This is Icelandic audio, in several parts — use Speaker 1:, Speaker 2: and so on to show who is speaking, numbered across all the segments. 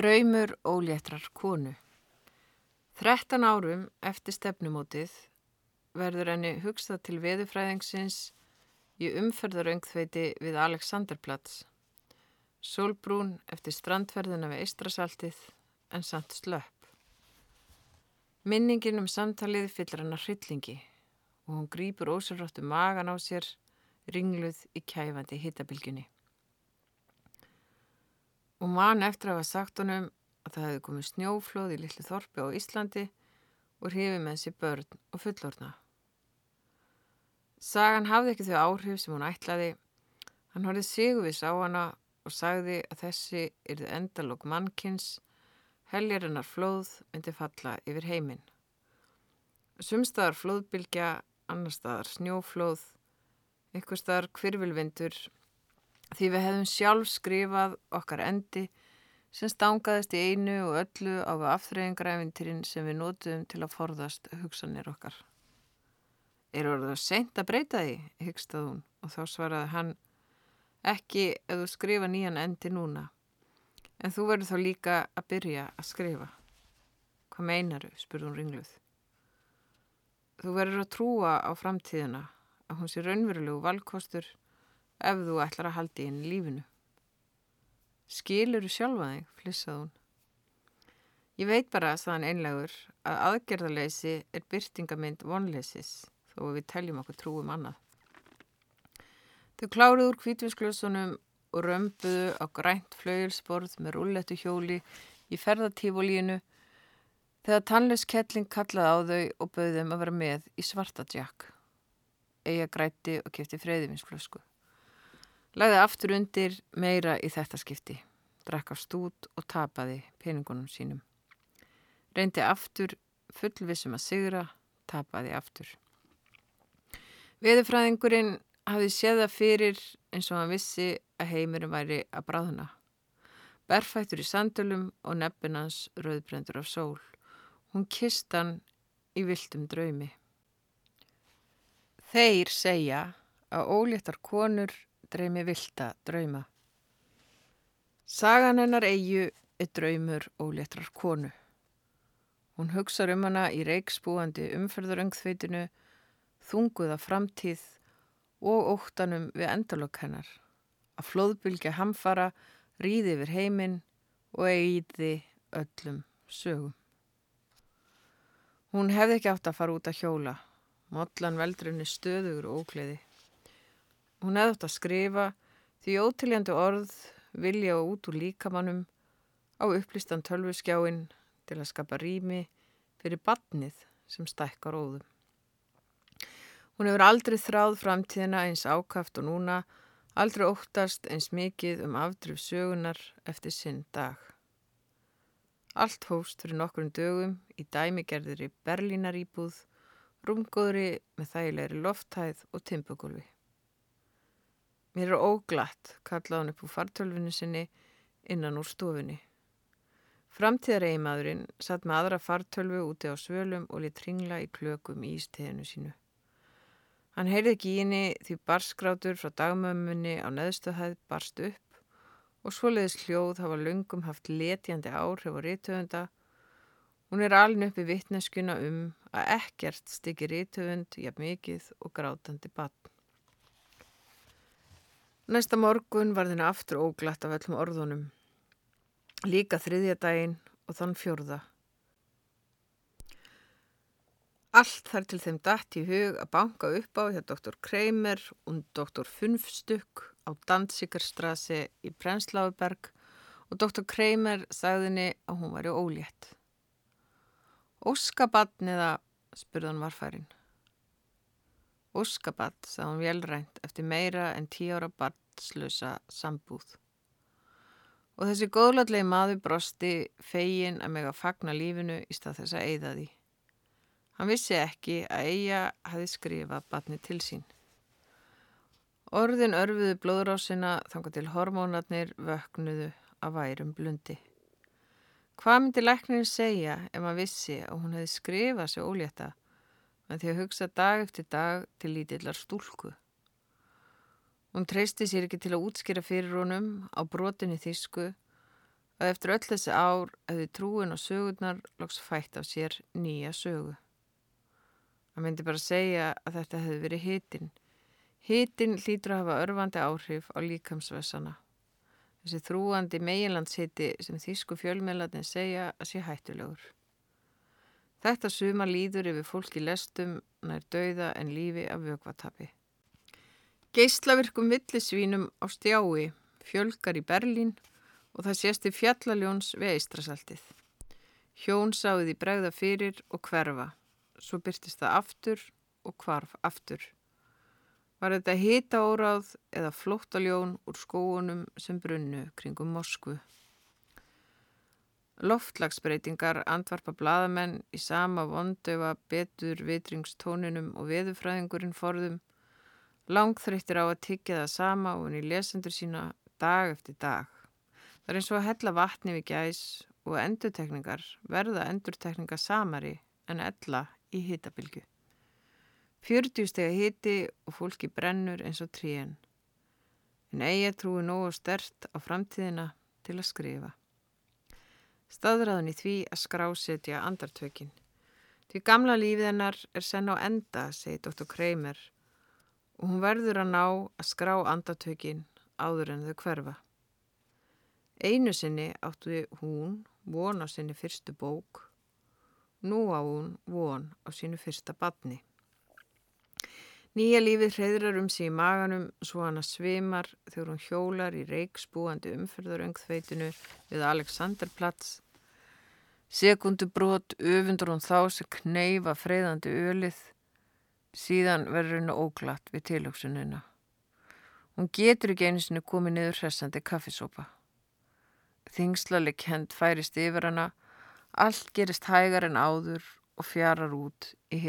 Speaker 1: Draumur óléttrar konu. 13 árum eftir stefnumótið verður henni hugsað til veðufræðingsins í umferðaröngþveiti við Alexanderplatz. Solbrún eftir strandferðina við Eistrasaltið en samt slöpp. Minningin um samtalið fyllir hann að hryllingi og hún grýpur ósérráttu magan á sér ringluð í kæfandi hittabilginni. Hún man eftir að hafa sagt honum að það hefði komið snjóflóð í litlu þorpi á Íslandi og hrifi með sér börn og fullorna. Sagan hafði ekki þau áhrif sem hún ætlaði. Hann horfið sigurvis á hana og sagði að þessi yrði endalók mannkins, heljarinnar flóð myndi falla yfir heiminn. Sumstaðar flóðbylgja, annar staðar snjóflóð, ykkur staðar kvirvilvindur, því við hefðum sjálf skrifað okkar endi sem stangaðist í einu og öllu á afþreyingræfintýrin sem við nótum til að forðast hugsanir okkar. Er orðið að seint að breyta því, hyggstað hún og þá svaraði hann ekki ef þú skrifa nýjan endi núna en þú verður þá líka að byrja að skrifa. Hvað meinaru, spurði hún ringluð. Þú verður að trúa á framtíðina að hún sé raunverulegu valkostur ef þú ætlar að haldi í lífinu. Skilur þú sjálfa þig, flissað hún. Ég veit bara, saðan einlegur, að aðgerðarleysi er byrtingamind vonleysis þó við teljum okkur trúum annað. Þau kláruð úr kvítvisklusunum og römbuðu á grænt flauilsborð með rullettu hjóli í ferðatífólínu þegar tannleuskettling kallaði á þau og bauðum að vera með í svarta djakk. Eija grætti og kefti freyðiminsflösku. Læði aftur undir meira í þetta skipti, drakk af stút og tapaði peningunum sínum. Reyndi aftur, fullvissum að sigra, tapaði aftur. Veðurfræðingurinn hafði séða fyrir eins og hann vissi að heimurinn væri að bráðuna. Berfættur í sandölum og neppinans rauðbrendur af sól. Hún kist hann í viltum draumi. Þeir segja að óléttar konur dreymi vilda drauma. Sagan hennar eigu er draumur óléttrar konu. Hún hugsa um hana í reikspúandi umferðaröngþveitinu, þunguða framtíð og óttanum við endalokk hennar. Að flóðbylgja hamfara, ríði yfir heiminn og eigiði öllum sögum. Hún hefði ekki átt að fara út að hjóla. Mollan veldrunni stöður og ókleði. Hún hefði átt að skrifa því ótiljandi orð vilja og út úr líkamannum á upplýstan tölvuskjáin til að skapa rými fyrir badnið sem stækkar óðum. Hún hefur aldrei þráð framtíðina eins ákaft og núna, aldrei óttast eins mikið um afdrif sögunar eftir sinn dag. Allt hóst fyrir nokkrum dögum í dæmigerðir í Berlínar íbúð, rúmgóðri með þægilegri lofthæð og timpugulvi. Mér er óglatt, kallaði hann upp úr fartölfinu sinni innan úr stofunni. Framtíðareigimadurinn satt með aðra fartölfu úti á svölum og lit ringla í klökum í ísteginu sínu. Hann heyrði ekki í henni því barskrátur frá dagmömmunni á neðstöðhæð barst upp og svoleiðis hljóð hafa lungum haft letjandi áhrif og rítöfunda. Hún er alin upp í vittneskuna um að ekkert stykir rítöfund jafn mikið og grátandi bann. Næsta morgun var þenni aftur óglatt af öllum orðunum. Líka þriðja daginn og þann fjörða. Allt þar til þeim dætt í hug að banka upp á hjá doktor Kreimer og doktor Funfstök á Dansikerstrasi í Prensláberg og doktor Kreimer sagðinni að hún var í ólétt. Óskabatn eða spurðan varfærin. Óskabatt, sað hún velrænt eftir meira en tíu ára barnslösa sambúð. Og þessi góðladlegi maður brosti fegin að meg að fagna lífinu í stað þess að eigða því. Hann vissi ekki að eiga hafi skrifað batni til sín. Orðin örfiðu blóðrásina þanga til hormónarnir vöknuðu að værum blundi. Hvað myndi læknirinn segja ef maður vissi að hún hefði skrifað sér ólétta en því að hugsa dag eftir dag til lítillar stúlku. Hún treysti sér ekki til að útskýra fyrir honum á brotinni þísku að eftir öll þessi ár hefði trúin og sögurnar loks fætt af sér nýja sögu. Það myndi bara segja að þetta hefði verið hitin. Hitin hlýtur að hafa örfandi áhrif á líkamsvessana. Þessi þrúandi meilandshiti sem þýsku fjölmiðlatin segja að sé hættulegur. Þetta suma líður yfir fólki lestum nær dauða en lífi af vögvatapi. Geislavirkum villisvínum á stjái fjölgar í Berlín og það sést í fjallaljóns við eistrasaltið. Hjón sáði bregða fyrir og hverfa, svo byrtist það aftur og kvarf aftur. Var þetta hita óráð eða flóttaljón úr skóunum sem brunnu kringum Moskvu. Loftlagsbreytingar andvarpa bladamenn í sama vondöfa betur vitringstóninum og veðufræðingurinn forðum langþreyttir á að tyggja það sama og henni lesendur sína dag eftir dag. Það er eins og að hella vatni við gæs og endurtekningar verða endurtekningar samari en ella í hitabilgu. 40 steg hiti og fólki brennur eins og tríen. En eiga trúi nógu stert á framtíðina til að skrifa. Staðræðan í því að skrásetja andartökin. Því gamla lífið hennar er senn á enda, segi Dr. Kramer, og hún verður að ná að skrá andartökin áður en þau hverfa. Einu sinni áttu hún von á sinni fyrstu bók, nú á hún von á sínu fyrsta badni. Nýja lífið hreyðrar um sig í maganum svo hann að svimar þegar hún hjólar í reiksbúandi umfyrðaröngþveitinu við Alexanderplatz. Sekundu brot öfundur hún þá sem kneifa freyðandi ölið, síðan verður henni óglatt við tilöksunina. Hún getur ekki einu sinni komið niður hressandi kaffisópa. Þingslaleg hend færist yfir hana, allt gerist hægar en áður og fjarar út í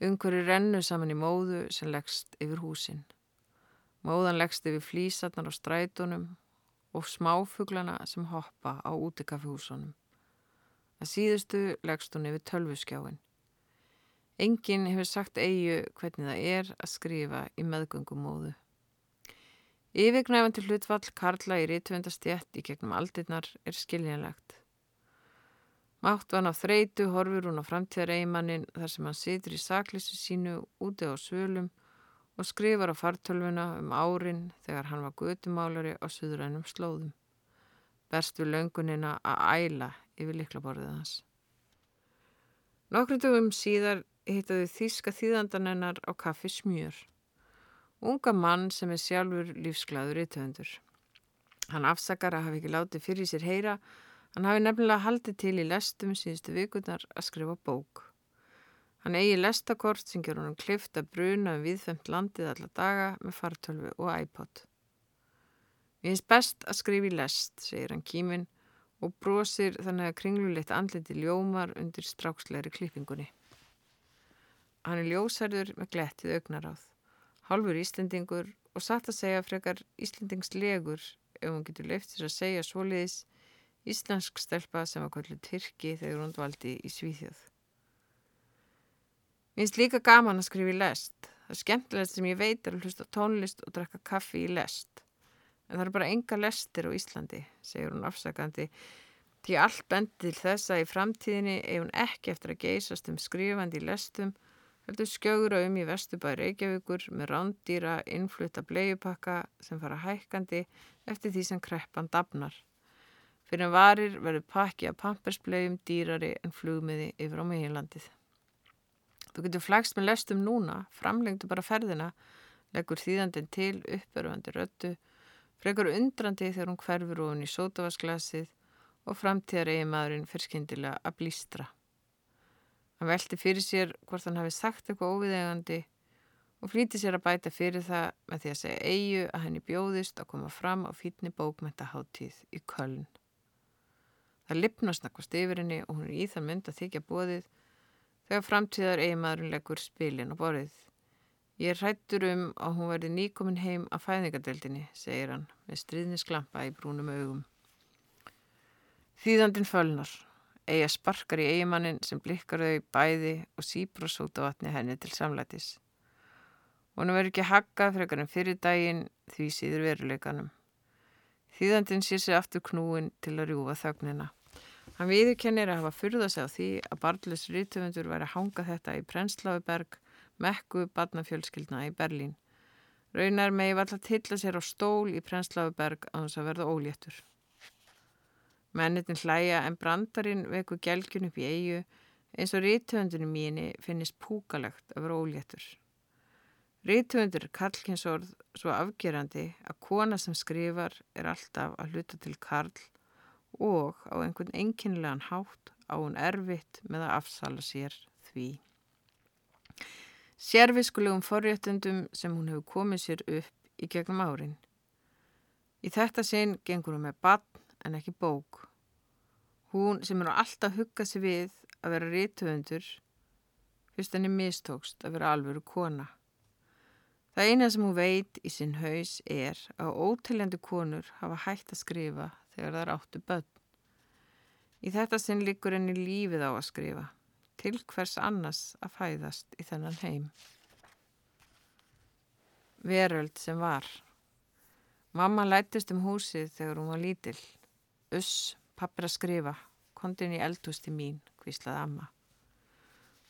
Speaker 1: hitamistrinu. Ungveri rennu saman í móðu sem leggst yfir húsin. Móðan leggst yfir flísarnar á strætunum og smáfuglana sem hoppa á útikaffihúsunum. Að síðustu leggst hún yfir tölvuskjáin. Engin hefur sagt eigu hvernig það er að skrifa í meðgöngumóðu. Yfirgnæfandi hlutvall Karla í rítvendastjætt í gegnum aldinnar er skiljanlegt. Mátt van á þreitu horfur hún á framtíðareimannin þar sem hann situr í saklísu sínu úti á svölum og skrifar á fartölfuna um árin þegar hann var götumálari á suðrænum slóðum. Berst við löngunina að æla yfir liklaborðið hans. Nokkrum dögum síðar hittaði þíska þýðandanennar á kaffi smjör. Unga mann sem er sjálfur lífsglæður í töfundur. Hann afsakar að hafa ekki látið fyrir sér heyra, hann hafi nefnilega haldið til í lestum síðustu vikunar að skrifa bók. Hann eigi lestakort sem ger honum klift að bruna um viðfemt landið alla daga með fartölfu og iPod. Við finnst best að skrifa í lest, segir hann kíminn og brosir þannig að kringluleitt andliti ljómar undir stráksleiri klippingunni. Hann er ljósarður með glettið augnaráð. Halfur Íslendingur og satt að segja frekar Íslendingslegur ef hún getur leift þess að segja svoliðis íslensk stelpa sem var kvöldu Tyrki þegar hún dvaldi í Svíþjóð. Mér finnst líka gaman að skrifa í lest. Það er skemmtilegt sem ég veit er að hlusta tónlist og drakka kaffi í lest. En það er bara enga lestir á Íslandi, segir hún afsakandi. Því allt bendi til þess að í framtíðinni ef hún ekki eftir að geysast um skrifandi í lestum heldur skjögra um í vestubæri Reykjavíkur með rándýra innflutta bleiupakka sem fara hækkandi eftir því sem kreppan dafnar. Fyrir varir verður pakki af pampersbleium dýrari en flugmiði yfir á meginlandið. Þú getur flagst með lestum núna, framlengtu bara ferðina, leggur þýðandin til uppverfandi röttu, frekar undrandi þegar hún hverfur ofin í sótavasklasið og framtíðar eigi maðurinn fyrir skindilega að blístra. Hann velti fyrir sér hvort hann hafi sagt eitthvað óviðegandi og flýti sér að bæta fyrir það með því að segja eigu að henni bjóðist að koma fram á fítni bókmæntaháttíð í Köln. Það lipnast nakvast yfir henni og hún er í þann mynd að þykja bóðið þegar framtíðar eigimadurinn leggur spilin á borðið. Ég hrættur um að hún verði nýkomin heim að fæðingadeldinni, segir hann með stríðnisklampa í brúnum augum. Þýðandin fölnar eiga sparkar í eigimannin sem blikkar þau bæði og sípur og sóta vatni henni til samlætis. Hún verður ekki haggað frekar en fyrir daginn því síður veruleikanum. Þýðandin sér sér aftur knúin til að rjúfa þögnina. Hann viðurkennir að hafa fyrða sig á því að Bartles rítufundur væri að hanga þetta í Prensláuberg, mekku badnafjölskyldna í Berlín. Raunar megi valla til að sér á stól í Prensláuberg að hans að verða óléttur. Mennitin hlæja en brandarinn veku gelgjun upp í eigu eins og rítuöndunum mínu finnist púkalegt að vera óléttur. Rítuöndur er kallkynsorð svo afgerandi að kona sem skrifar er alltaf að hluta til karl og á einhvern einkinnilegan hátt á hún erfitt með að afsala sér því. Sérviskulegum forréttundum sem hún hefur komið sér upp í gegnum árin. Í þetta sinn gengur hún með bann en ekki bók. Hún sem er alltaf huggað sér við að vera rítuðundur fyrst henni mistókst að vera alvöru kona. Það eina sem hún veit í sinn haus er að óteljandi konur hafa hægt að skrifa þegar er áttu börn. Í þetta sinn likur henni lífið á að skrifa, til hvers annars að fæðast í þennan heim. Veröld sem var. Mamma lætist um húsið þegar hún var lítill. Uss, pappir að skrifa, kondin í eldhústi mín, hvíslaði amma.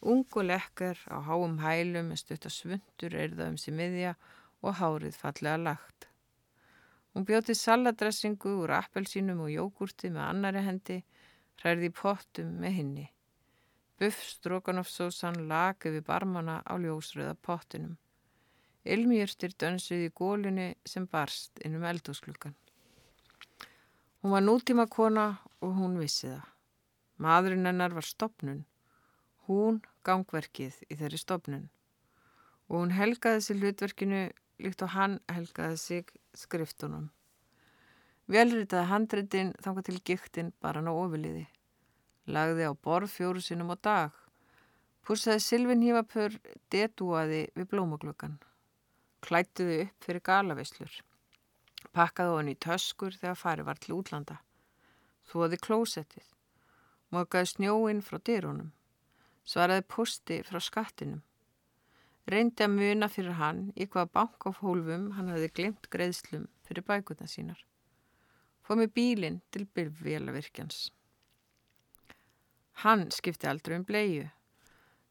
Speaker 1: Ung og lekkar á háum hælum með stutt að svundur erðaðum sér miðja og hárið fallega lagt. Hún bjóti saladressingu úr appelsínum og jógurti með annari hendi, hræði pottum með hinni. Buff strókanofsósan lag yfir barmana á ljósröða pottinum. Ilmjörtir dönsuði í gólunni sem barst innum eldhúsklukkan. Hún var nútíma kona og hún vissi það. Maðurinn hennar var stopnun. Hún gangverkið í þeirri stopnun. Og hún helgaði sig hlutverkinu líkt og hann helgaði sig skriftunum. Velritaði handreitin þanga til giktinn bara ná ofiliði. Lagði á borð fjóru sinum á dag. Púsaði Silvin hífapur detúaði við blómaglökan. Klættuði upp fyrir galavislur. Pakkaði hann í töskur þegar farið var til útlanda. Þóði klósettið. Mókaði snjóinn frá dyrunum. Svaraði posti frá skattinum. Reyndi að muna fyrir hann í hvaða bank á hólfum hann hafði glimt greiðslum fyrir bækuna sínar. Fóð með bílinn til byrjvélavirkjans. Hann skipti aldrei um bleiðu.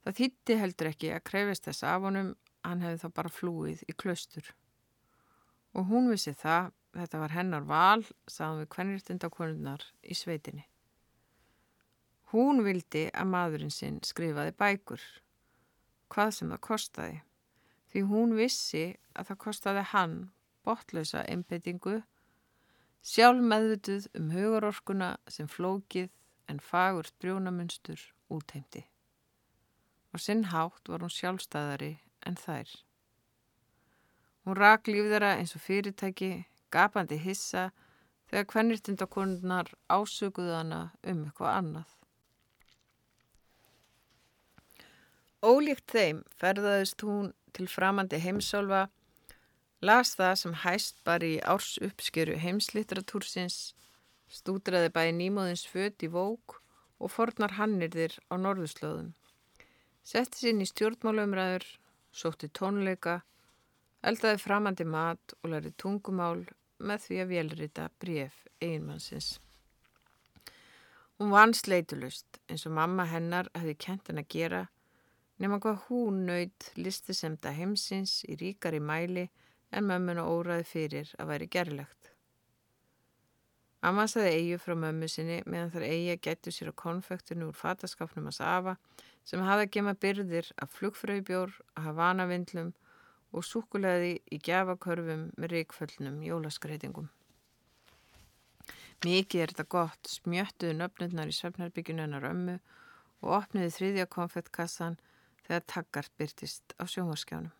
Speaker 1: Það þýtti heldur ekki að krefist þess af honum, hann hefði þá bara flúið í klaustur. Og hún vissi það, þetta var hennar val, sagðum við kvennirtindakonunnar í sveitinni. Hún vildi að maðurinn sinn skrifaði bækur, hvað sem það kostaði, því hún vissi að það kostaði hann botlausa einbeitingu, sjálf meðvituð um hugarorkuna sem flókið en fagurt brjónamunstur útheimti. Og sinn hátt var hún sjálfstæðari en þær. Hún rak lífðara eins og fyrirtæki, gapandi hissa þegar kvennirtindakonunnar ásökuðu hana um eitthvað annað. Ólíkt þeim ferðaðist hún til framandi heimsálfa, las það sem hæst bara í árs uppskeru heimslitteratúrsins, stúdraði bæði nýmóðins född í vók og fornar hannirðir á norðuslóðum. Setti sín í stjórnmálumræður, sótti tónleika, eldaði framandi mat og lærið tungumál með því að velrita bref einmannsins. Hún vann sleitulust eins og mamma hennar hefði kent henn að gera nema hvað hún nöyð listisemda heimsins í ríkari mæli en mömmuna óraði fyrir að væri gerlegt. Amma saði eigi frá mömmu sinni meðan þar að getu sér á konfektinu úr fataskapnum að safa sem hafði að gema byrðir af flugfröybjór, að hafa vanavindlum og súkuleði í gjafakörfum með reikföllnum jólaskreitingum. Mikið er þetta gott, smjöttuðu nöfnurnar í svefnarbyggjunu hennar ömmu og opniði þriðja konfettkassan þegar takkart byrtist á sjónvarskjánum.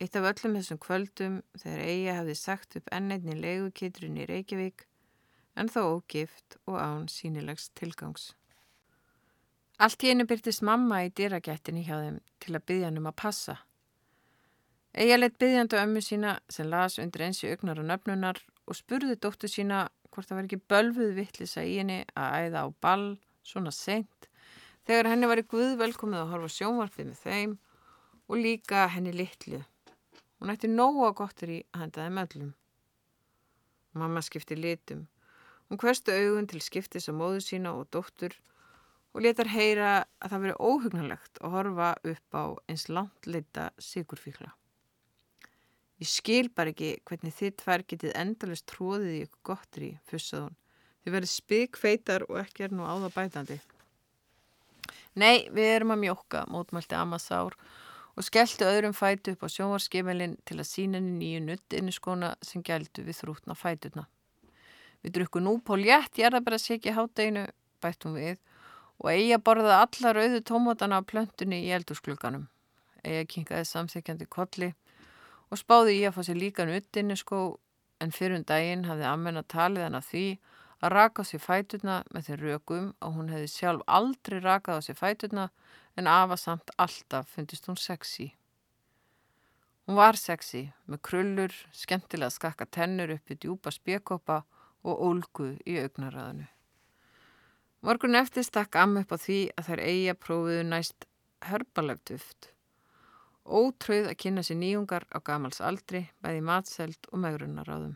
Speaker 1: Eitt af öllum þessum kvöldum þegar Eija hafði sagt upp ennætni legukitrun í Reykjavík en þó ógift og án sínilegs tilgangs. Allt í einu byrtist mamma í dyragættinni hjá þeim til að byggja hann um að passa. Eija leitt byggjandi ömmu sína sem las undir einsi augnar og nöfnunar og spurði dóttu sína hvort það var ekki bölfuð vittlisa í henni að æða á ball svona seint þegar henni var í Guð velkomið að horfa sjónvarpið með þeim og líka henni litlu. Hún ætti nóga gottir í að henda þeim öllum. Mamma skipti litum. Hún hverstu augun til skiptis á móðu sína og dóttur og letar heyra að það veri óhugnalegt að horfa upp á eins langt leita sigurfíkla. Ég skil bara ekki hvernig þið tvær getið endalist tróðið í ykkur gottir í, fussað hún. Þið verið spikfeitar og ekki er nú áða bætandi. Nei, við erum að mjóka, mótmælti Amma Sár og skellti öðrum fætu upp á sjónvarskimilinn til að sína henni nýju nutt inni skona sem gældu við þrútna fætuna. Við drukku nú på létt, ég er að bara segja hátteginu, bættum við og eigi að borða alla rauðu tómatana af plöntunni í eldurskluganum. Eigi að kinkaði samþykjandi kolli og spáði í að fá sér líka nuttinni sko en fyrir um daginn hafði ammenna talið hann af því að raka á sér fæturna með þeir rökum og hún hefði sjálf aldrei rakað á sér fæturna en afa samt alltaf fundist hún sexy. Hún var sexy með krullur, skemmtilega skakka tennur upp í djúpa spjekkoppa og ólgu í augnaræðinu. Morgun eftir stakk amma upp á því að þær eiga prófiðu næst hörbalegt uft. Ótröð að kynna sér nýjungar á gamals aldri, bæði matseld og megrunaráðum.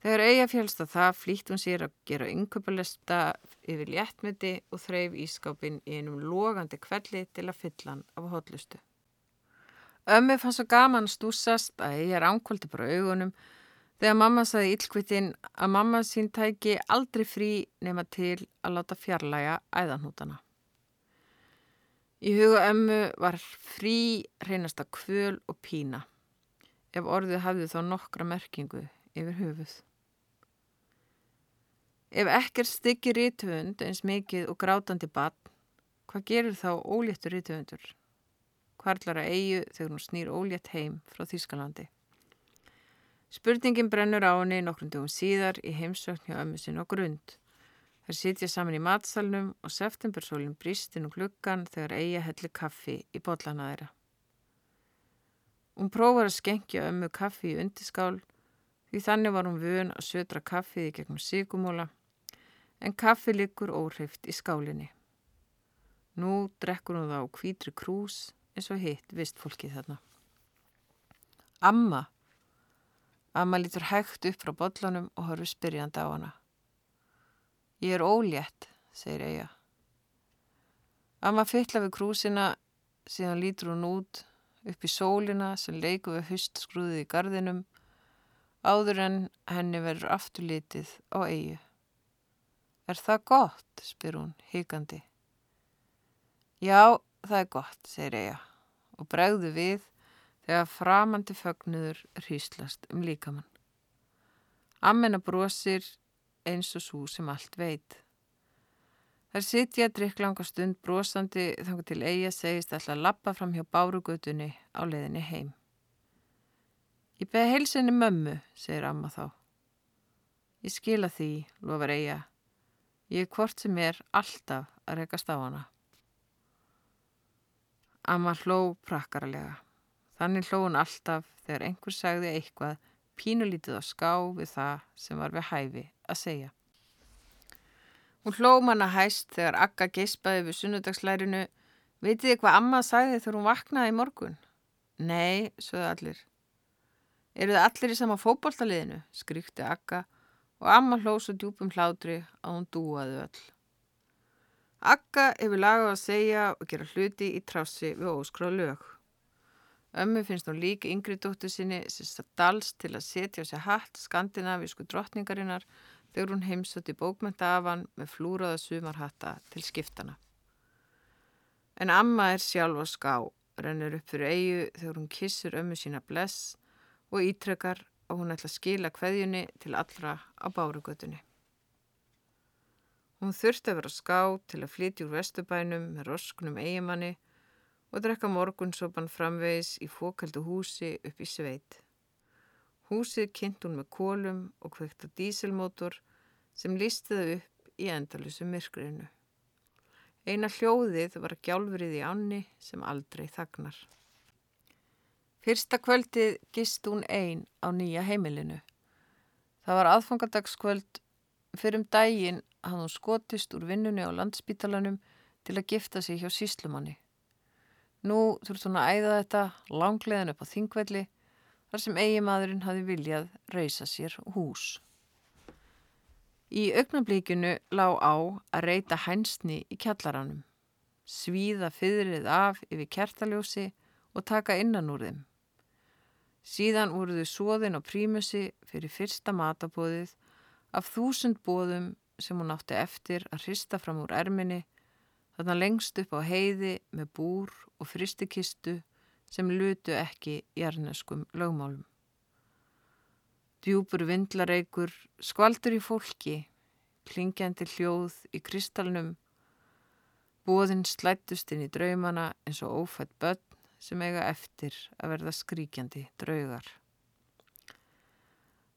Speaker 1: Þegar eiga fjálst að það flýtt hún sér að gera yngöpulesta yfir léttmyndi og þreif ískápin í einum logandi kvelli til að fylla hann af hotlustu. Ömmu fann svo gaman stúsast að eiga ránkvöldi bara augunum Þegar mamma saði íllkvittin að mamma sín tæki aldrei frí nema til að láta fjarlæga æðanhútana. Í huga ömmu var frí reynasta kvöl og pína, ef orðið hafði þá nokkra merkingu yfir höfuð. Ef ekkert stykki rítvönd eins mikið og grátandi bann, hvað gerir þá óléttur rítvöndur? Hvarlar að eigu þegar hún snýr ólétt heim frá Þýskalandi? Spurningin brennur á henni nokkrum dögum síðar í heimsökn hjá ömmu sinna á grund. Þær sitja saman í matsalnum og septembersólinn brýst inn úr klukkan þegar eiga helli kaffi í botlana þeirra. Hún prófar að skenkja ömmu kaffi í undiskál því þannig var hún vön að södra kaffið í gegnum sigumóla en kaffi likur óhreift í skálinni. Nú drekkur hún þá kvítri krús eins og hitt vist fólkið þarna. Amma Amma lítur hægt upp frá bollunum og horfur spyrjandi á hana. Ég er ólétt, segir Eija. Amma fylla við krúsina, síðan lítur hún út upp í sólina sem leiku við hustskrúðið í gardinum, áður en henni verður afturlítið á Eiju. Er það gott, spyr hún, híkandi. Já, það er gott, segir Eija og bregðu við þegar framandi fögnuður hýslast um líkamann. Ammena brosir eins og svo sem allt veit. Þær sitja að drikk langa stund brosandi þangar til eiga segist alltaf að lappa fram hjá bárugutunni á leðinni heim. Ég beði heilsinni mömmu, segir amma þá. Ég skila því, lofar eiga. Ég er hvort sem er alltaf að rekast á hana. Amma hló prakkaralega. Þannig hló hún alltaf þegar einhver sagði eitthvað pínulítið á ská við það sem var við hæfi að segja. Hún hló manna hæst þegar Akka geispaði við sunnudagslærinu Vitið þið hvað amma sagði þegar hún vaknaði í morgun? Nei, sögðu allir. Eru þið allir í sama fókbóltaliðinu? skríkti Akka og amma hló svo djúpum hlátri að hún dúaði öll. Akka hefur lagað að segja og gera hluti í trássi við óskráð lög. Ömmu finnst hún líka yngri dóttur sinni sem dals til að setja á sig hatt skandinavísku drottningarinnar þegar hún heimsötti bókmyndaafan með flúraða sumarhatta til skiptana. En amma er sjálf á ská, rennur upp fyrir eigu þegar hún kissur ömmu sína bless og ítrekkar og hún ætla að skila kveðjunni til allra á bárugötunni. Hún þurfti að vera ská til að flytja úr vestubænum með rosknum eigimanni og drekka morgunsopan framvegis í fókaldu húsi upp í sveit. Húsið kynnt hún með kólum og kveikt á dísilmótor sem listi það upp í endalusu myrkriðinu. Eina hljóðið var gjálfrið í ánni sem aldrei þagnar. Fyrsta kvöldið gist hún einn á nýja heimilinu. Það var aðfangadagskvöld fyrir um daginn að hún skotist úr vinnunni á landspítalanum til að gifta sig hjá síslumanni. Nú þurft hún að æða þetta langleðin upp á þingvelli þar sem eigimadurinn hafi viljað reysa sér hús. Í augnablíkinu lág á að reyta hænsni í kjallaranum, svíða fyrrið af yfir kertaljósi og taka innan úr þeim. Síðan voruðu svoðin á prímusi fyrir fyrsta matabóðið af þúsund bóðum sem hún átti eftir að hrista fram úr erminni, þarna lengst upp á heiði með búr og fristikistu sem lutu ekki jarneskum lögmálum. Djúpur vindlareikur, skvaldur í fólki, klingjandi hljóð í kristalnum, bóðinn slættust inn í draumana eins og ófætt börn sem eiga eftir að verða skríkjandi draugar.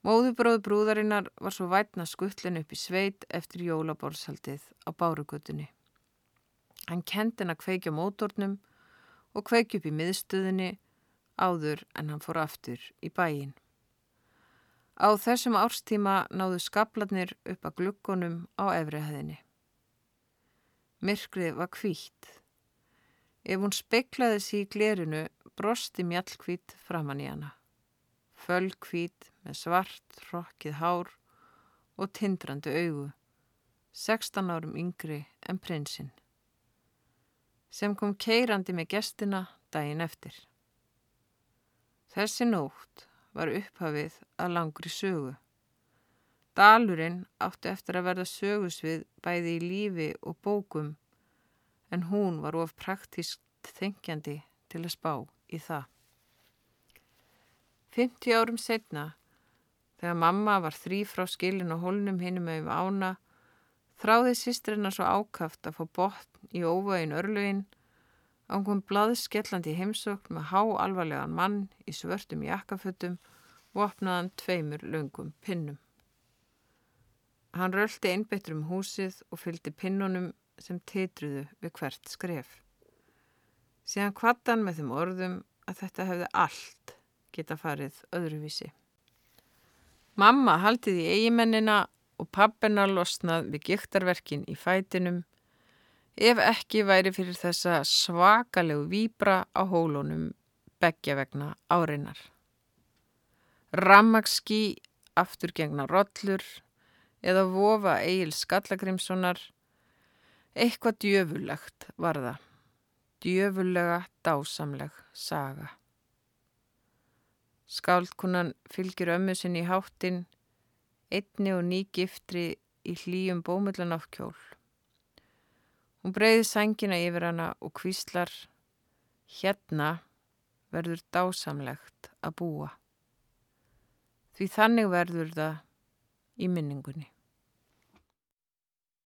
Speaker 1: Móðubróð brúðarinnar var svo vætna skuttlin upp í sveit eftir jólabórshaldið á bárugutunni. Hann kendi hann að kveikja mótornum og kveikja upp í miðstöðinni áður en hann fór aftur í bæin. Á þessum árstíma náðu skablarnir upp að glukkonum á efrihæðinni. Myrkrið var kvítt. Ef hún speiklaði sér í glerinu brosti mjallkvít framann í hana. Fölgkvít með svart, rokkið hár og tindrandi augu. 16 árum yngri en prinsinn. Sem kom keirandi með gestina daginn eftir. Þessi nótt var upphafið að langri sögu. Dalurinn átti eftir að verða sögusvið bæði í lífi og bókum en hún var of praktískt þengjandi til að spá í það. 50 árum setna, þegar mamma var þrý frá skilin og holnum hinnum með ána, þráði sýstrinna svo ákaft að fá botn í óvægin örlugin Án kom blaðskellandi heimsókn með há alvarlegan mann í svörtum jakkafötum og opnaðan tveimur löngum pinnum. Hann röldi einbettur um húsið og fylgdi pinnunum sem teitruðu við hvert skref. Síðan kvattan með þeim orðum að þetta hefði allt geta farið öðruvísi. Mamma haldið í eigimennina og pappina losnað við giktarverkin í fætinum ef ekki væri fyrir þessa svakalegu výbra á hólunum begja vegna áreinar. Rammagski, afturgengna rollur eða vofa Egil Skallagrimssonar, eitthvað djöfulegt var það, djöfulega dásamleg saga. Skáldkunan fylgir ömmu sinni í háttin, einni og ný giftri í hlýjum bómullan á kjól. Hún breyði sængina yfir hana og kvíslar, hérna verður dásamlegt að búa. Því þannig verður það í minningunni.